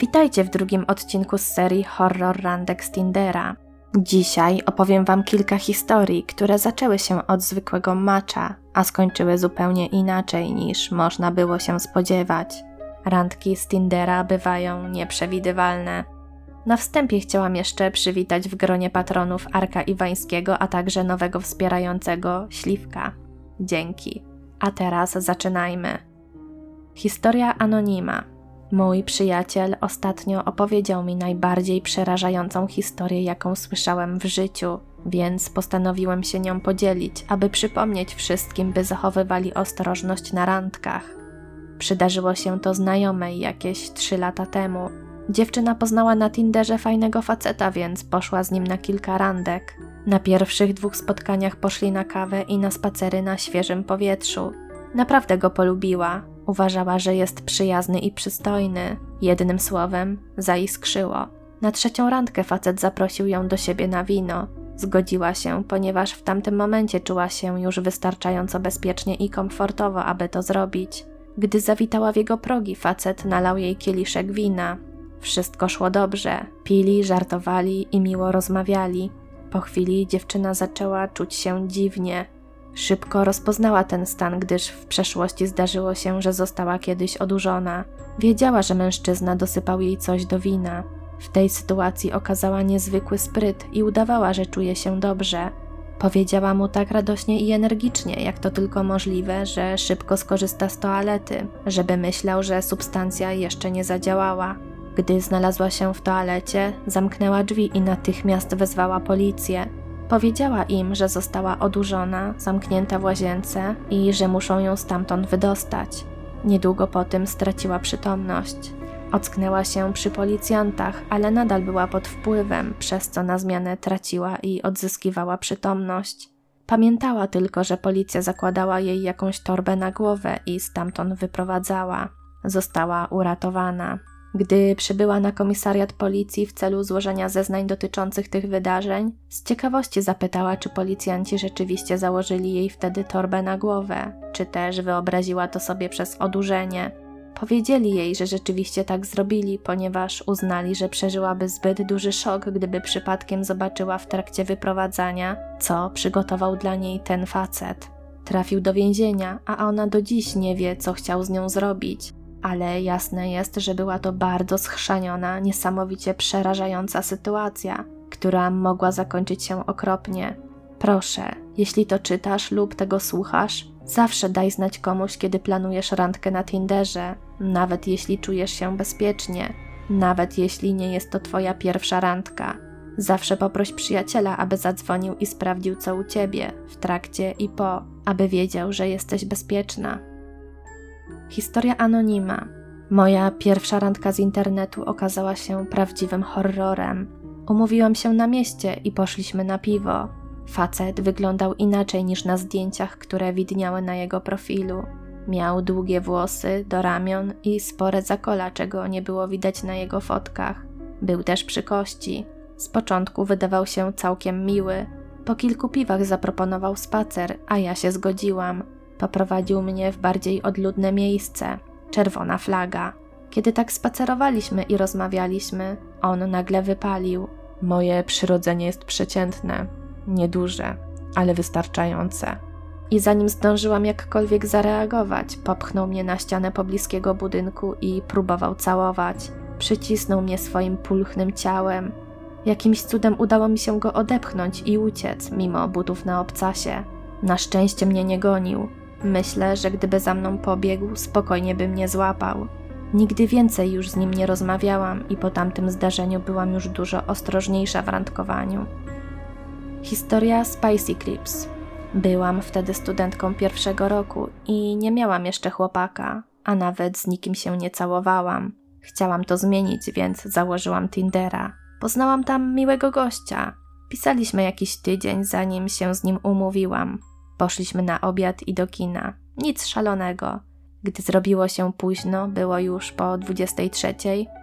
Witajcie w drugim odcinku z serii Horror Randek z Tindera. Dzisiaj opowiem Wam kilka historii, które zaczęły się od zwykłego macza, a skończyły zupełnie inaczej niż można było się spodziewać. Randki z Tindera bywają nieprzewidywalne. Na wstępie chciałam jeszcze przywitać w gronie patronów Arka Iwańskiego, a także nowego wspierającego Śliwka. Dzięki. A teraz zaczynajmy. Historia anonima. Mój przyjaciel ostatnio opowiedział mi najbardziej przerażającą historię, jaką słyszałem w życiu, więc postanowiłem się nią podzielić, aby przypomnieć wszystkim, by zachowywali ostrożność na randkach. Przydarzyło się to znajomej jakieś trzy lata temu. Dziewczyna poznała na Tinderze fajnego faceta, więc poszła z nim na kilka randek. Na pierwszych dwóch spotkaniach poszli na kawę i na spacery na świeżym powietrzu. Naprawdę go polubiła, Uważała, że jest przyjazny i przystojny. Jednym słowem, zaiskrzyło. Na trzecią randkę facet zaprosił ją do siebie na wino. Zgodziła się, ponieważ w tamtym momencie czuła się już wystarczająco bezpiecznie i komfortowo, aby to zrobić. Gdy zawitała w jego progi, facet nalał jej kieliszek wina. Wszystko szło dobrze. Pili, żartowali i miło rozmawiali. Po chwili dziewczyna zaczęła czuć się dziwnie. Szybko rozpoznała ten stan, gdyż w przeszłości zdarzyło się, że została kiedyś odurzona. Wiedziała, że mężczyzna dosypał jej coś do wina. W tej sytuacji okazała niezwykły spryt i udawała, że czuje się dobrze. Powiedziała mu tak radośnie i energicznie, jak to tylko możliwe, że szybko skorzysta z toalety, żeby myślał, że substancja jeszcze nie zadziałała. Gdy znalazła się w toalecie, zamknęła drzwi i natychmiast wezwała policję. Powiedziała im, że została odurzona, zamknięta w łazience i że muszą ją stamtąd wydostać. Niedługo po tym straciła przytomność. Ocknęła się przy policjantach, ale nadal była pod wpływem, przez co na zmianę traciła i odzyskiwała przytomność. Pamiętała tylko, że policja zakładała jej jakąś torbę na głowę i stamtąd wyprowadzała. Została uratowana. Gdy przybyła na komisariat policji w celu złożenia zeznań dotyczących tych wydarzeń, z ciekawości zapytała, czy policjanci rzeczywiście założyli jej wtedy torbę na głowę, czy też wyobraziła to sobie przez odurzenie. Powiedzieli jej, że rzeczywiście tak zrobili, ponieważ uznali, że przeżyłaby zbyt duży szok, gdyby przypadkiem zobaczyła w trakcie wyprowadzania, co przygotował dla niej ten facet. Trafił do więzienia, a ona do dziś nie wie, co chciał z nią zrobić ale jasne jest, że była to bardzo schrzaniona, niesamowicie przerażająca sytuacja, która mogła zakończyć się okropnie. Proszę, jeśli to czytasz lub tego słuchasz, zawsze daj znać komuś, kiedy planujesz randkę na Tinderze, nawet jeśli czujesz się bezpiecznie, nawet jeśli nie jest to twoja pierwsza randka. Zawsze poproś przyjaciela, aby zadzwonił i sprawdził, co u ciebie, w trakcie i po, aby wiedział, że jesteś bezpieczna. Historia anonima. Moja pierwsza randka z internetu okazała się prawdziwym horrorem. Umówiłam się na mieście i poszliśmy na piwo. Facet wyglądał inaczej niż na zdjęciach, które widniały na jego profilu. Miał długie włosy do ramion i spore zakola, czego nie było widać na jego fotkach. Był też przy kości. Z początku wydawał się całkiem miły. Po kilku piwach zaproponował spacer, a ja się zgodziłam. Poprowadził mnie w bardziej odludne miejsce czerwona flaga. Kiedy tak spacerowaliśmy i rozmawialiśmy, on nagle wypalił: Moje przyrodzenie jest przeciętne, nieduże, ale wystarczające. I zanim zdążyłam jakkolwiek zareagować, popchnął mnie na ścianę pobliskiego budynku i próbował całować. Przycisnął mnie swoim pulchnym ciałem. Jakimś cudem udało mi się go odepchnąć i uciec, mimo butów na obcasie. Na szczęście mnie nie gonił, Myślę, że gdyby za mną pobiegł, spokojnie by mnie złapał. Nigdy więcej już z nim nie rozmawiałam i po tamtym zdarzeniu byłam już dużo ostrożniejsza w randkowaniu. Historia Spicy Clips. Byłam wtedy studentką pierwszego roku i nie miałam jeszcze chłopaka, a nawet z nikim się nie całowałam. Chciałam to zmienić, więc założyłam Tindera. Poznałam tam miłego gościa. Pisaliśmy jakiś tydzień, zanim się z nim umówiłam. Poszliśmy na obiad i do kina. Nic szalonego. Gdy zrobiło się późno, było już po 23,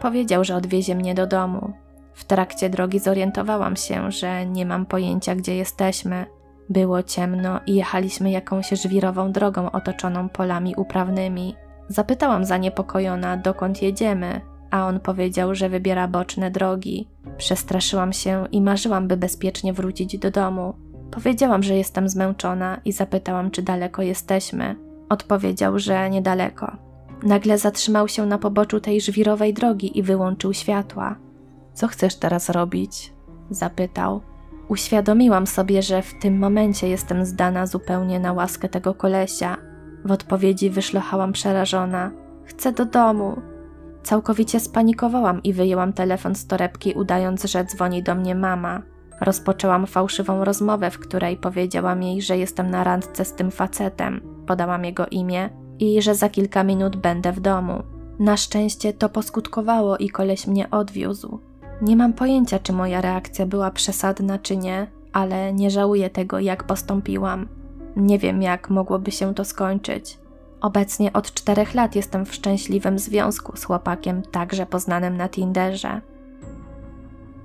powiedział, że odwiezie mnie do domu. W trakcie drogi zorientowałam się, że nie mam pojęcia, gdzie jesteśmy. Było ciemno i jechaliśmy jakąś żwirową drogą otoczoną polami uprawnymi. Zapytałam zaniepokojona, dokąd jedziemy, a on powiedział, że wybiera boczne drogi. Przestraszyłam się i marzyłam, by bezpiecznie wrócić do domu. Powiedziałam, że jestem zmęczona i zapytałam, czy daleko jesteśmy. Odpowiedział, że niedaleko. Nagle zatrzymał się na poboczu tej żwirowej drogi i wyłączył światła. Co chcesz teraz robić? zapytał. Uświadomiłam sobie, że w tym momencie jestem zdana zupełnie na łaskę tego kolesia. W odpowiedzi wyszlochałam przerażona. Chcę do domu. Całkowicie spanikowałam i wyjęłam telefon z torebki, udając, że dzwoni do mnie mama. Rozpoczęłam fałszywą rozmowę, w której powiedziałam jej, że jestem na randce z tym facetem. Podałam jego imię i że za kilka minut będę w domu. Na szczęście to poskutkowało i koleś mnie odwiózł. Nie mam pojęcia, czy moja reakcja była przesadna, czy nie, ale nie żałuję tego, jak postąpiłam. Nie wiem, jak mogłoby się to skończyć. Obecnie od czterech lat jestem w szczęśliwym związku z chłopakiem, także poznanym na Tinderze.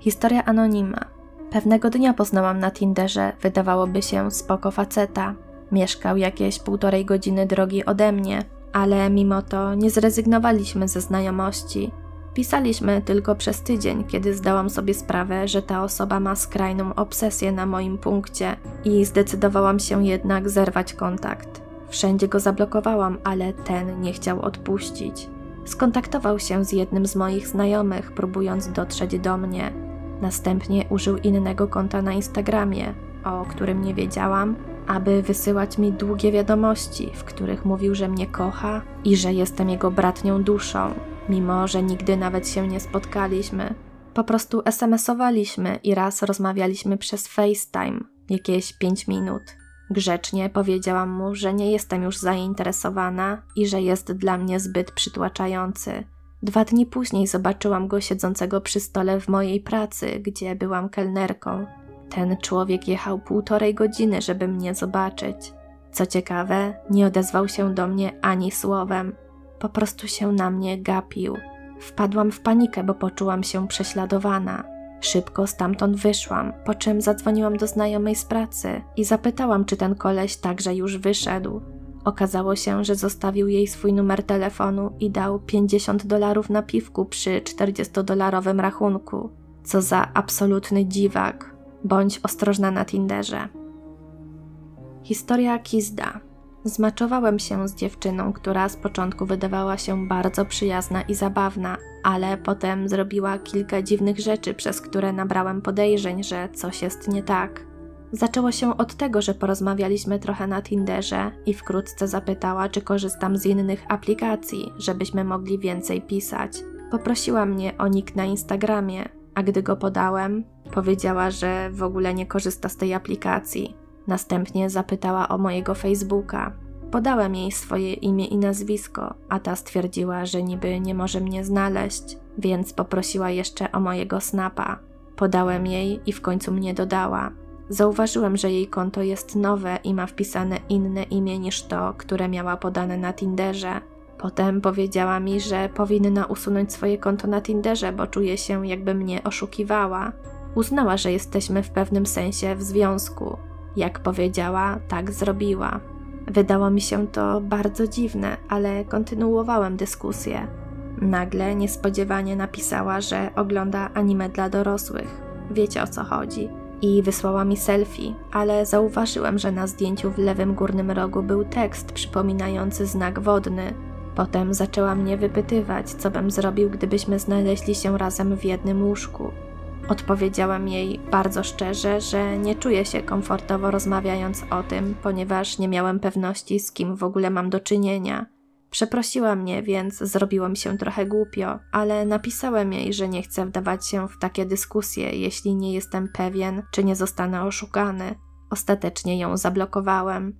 Historia anonima. Pewnego dnia poznałam na Tinderze, wydawałoby się, spoko faceta. Mieszkał jakieś półtorej godziny drogi ode mnie, ale mimo to nie zrezygnowaliśmy ze znajomości. Pisaliśmy tylko przez tydzień, kiedy zdałam sobie sprawę, że ta osoba ma skrajną obsesję na moim punkcie i zdecydowałam się jednak zerwać kontakt. Wszędzie go zablokowałam, ale ten nie chciał odpuścić. Skontaktował się z jednym z moich znajomych, próbując dotrzeć do mnie. Następnie użył innego konta na Instagramie, o którym nie wiedziałam, aby wysyłać mi długie wiadomości, w których mówił, że mnie kocha i że jestem jego bratnią duszą, mimo że nigdy nawet się nie spotkaliśmy. Po prostu SMS-owaliśmy i raz rozmawialiśmy przez FaceTime, jakieś 5 minut. Grzecznie powiedziałam mu, że nie jestem już zainteresowana i że jest dla mnie zbyt przytłaczający. Dwa dni później zobaczyłam go siedzącego przy stole w mojej pracy, gdzie byłam kelnerką. Ten człowiek jechał półtorej godziny, żeby mnie zobaczyć. Co ciekawe, nie odezwał się do mnie ani słowem. Po prostu się na mnie gapił. Wpadłam w panikę, bo poczułam się prześladowana. Szybko stamtąd wyszłam, po czym zadzwoniłam do znajomej z pracy i zapytałam, czy ten koleś także już wyszedł. Okazało się, że zostawił jej swój numer telefonu i dał 50 dolarów na piwku przy 40-dolarowym rachunku. Co za absolutny dziwak. Bądź ostrożna na Tinderze. Historia Kizda. Zmaczowałem się z dziewczyną, która z początku wydawała się bardzo przyjazna i zabawna, ale potem zrobiła kilka dziwnych rzeczy, przez które nabrałem podejrzeń, że coś jest nie tak. Zaczęło się od tego, że porozmawialiśmy trochę na Tinderze i wkrótce zapytała, czy korzystam z innych aplikacji, żebyśmy mogli więcej pisać. Poprosiła mnie o nick na Instagramie, a gdy go podałem, powiedziała, że w ogóle nie korzysta z tej aplikacji. Następnie zapytała o mojego Facebooka. Podałem jej swoje imię i nazwisko, a ta stwierdziła, że niby nie może mnie znaleźć, więc poprosiła jeszcze o mojego snapa. Podałem jej i w końcu mnie dodała. Zauważyłem, że jej konto jest nowe i ma wpisane inne imię niż to, które miała podane na Tinderze. Potem powiedziała mi, że powinna usunąć swoje konto na Tinderze, bo czuje się, jakby mnie oszukiwała. Uznała, że jesteśmy w pewnym sensie w związku. Jak powiedziała, tak zrobiła. Wydało mi się to bardzo dziwne, ale kontynuowałem dyskusję. Nagle niespodziewanie napisała, że ogląda anime dla dorosłych. Wiecie o co chodzi. I wysłała mi selfie, ale zauważyłem, że na zdjęciu w lewym górnym rogu był tekst przypominający znak wodny. Potem zaczęła mnie wypytywać, co bym zrobił, gdybyśmy znaleźli się razem w jednym łóżku. Odpowiedziałam jej bardzo szczerze, że nie czuję się komfortowo rozmawiając o tym, ponieważ nie miałem pewności, z kim w ogóle mam do czynienia. Przeprosiła mnie, więc zrobiło mi się trochę głupio, ale napisałem jej, że nie chcę wdawać się w takie dyskusje, jeśli nie jestem pewien, czy nie zostanę oszukany. Ostatecznie ją zablokowałem.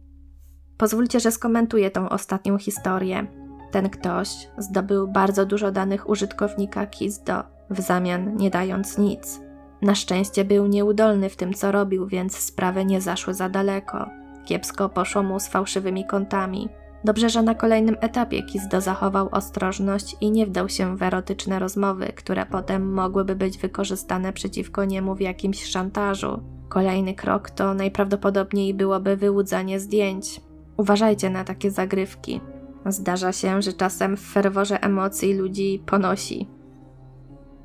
Pozwólcie, że skomentuję tą ostatnią historię. Ten ktoś zdobył bardzo dużo danych użytkownika Kizdo, w zamian nie dając nic. Na szczęście był nieudolny w tym, co robił, więc sprawy nie zaszły za daleko. Kiepsko poszło mu z fałszywymi kontami. Dobrze, że na kolejnym etapie Kizdo zachował ostrożność i nie wdał się w erotyczne rozmowy, które potem mogłyby być wykorzystane przeciwko niemu w jakimś szantażu. Kolejny krok to najprawdopodobniej byłoby wyłudzanie zdjęć. Uważajcie na takie zagrywki. Zdarza się, że czasem w ferworze emocji ludzi ponosi.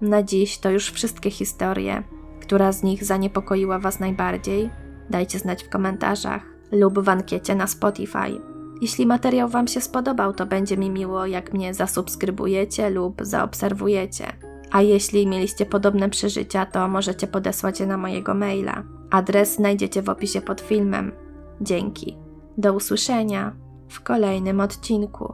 Na dziś to już wszystkie historie. Która z nich zaniepokoiła Was najbardziej? Dajcie znać w komentarzach lub w ankiecie na Spotify. Jeśli materiał Wam się spodobał, to będzie mi miło, jak mnie zasubskrybujecie lub zaobserwujecie. A jeśli mieliście podobne przeżycia, to możecie podesłać je na mojego maila. Adres znajdziecie w opisie pod filmem. Dzięki. Do usłyszenia w kolejnym odcinku.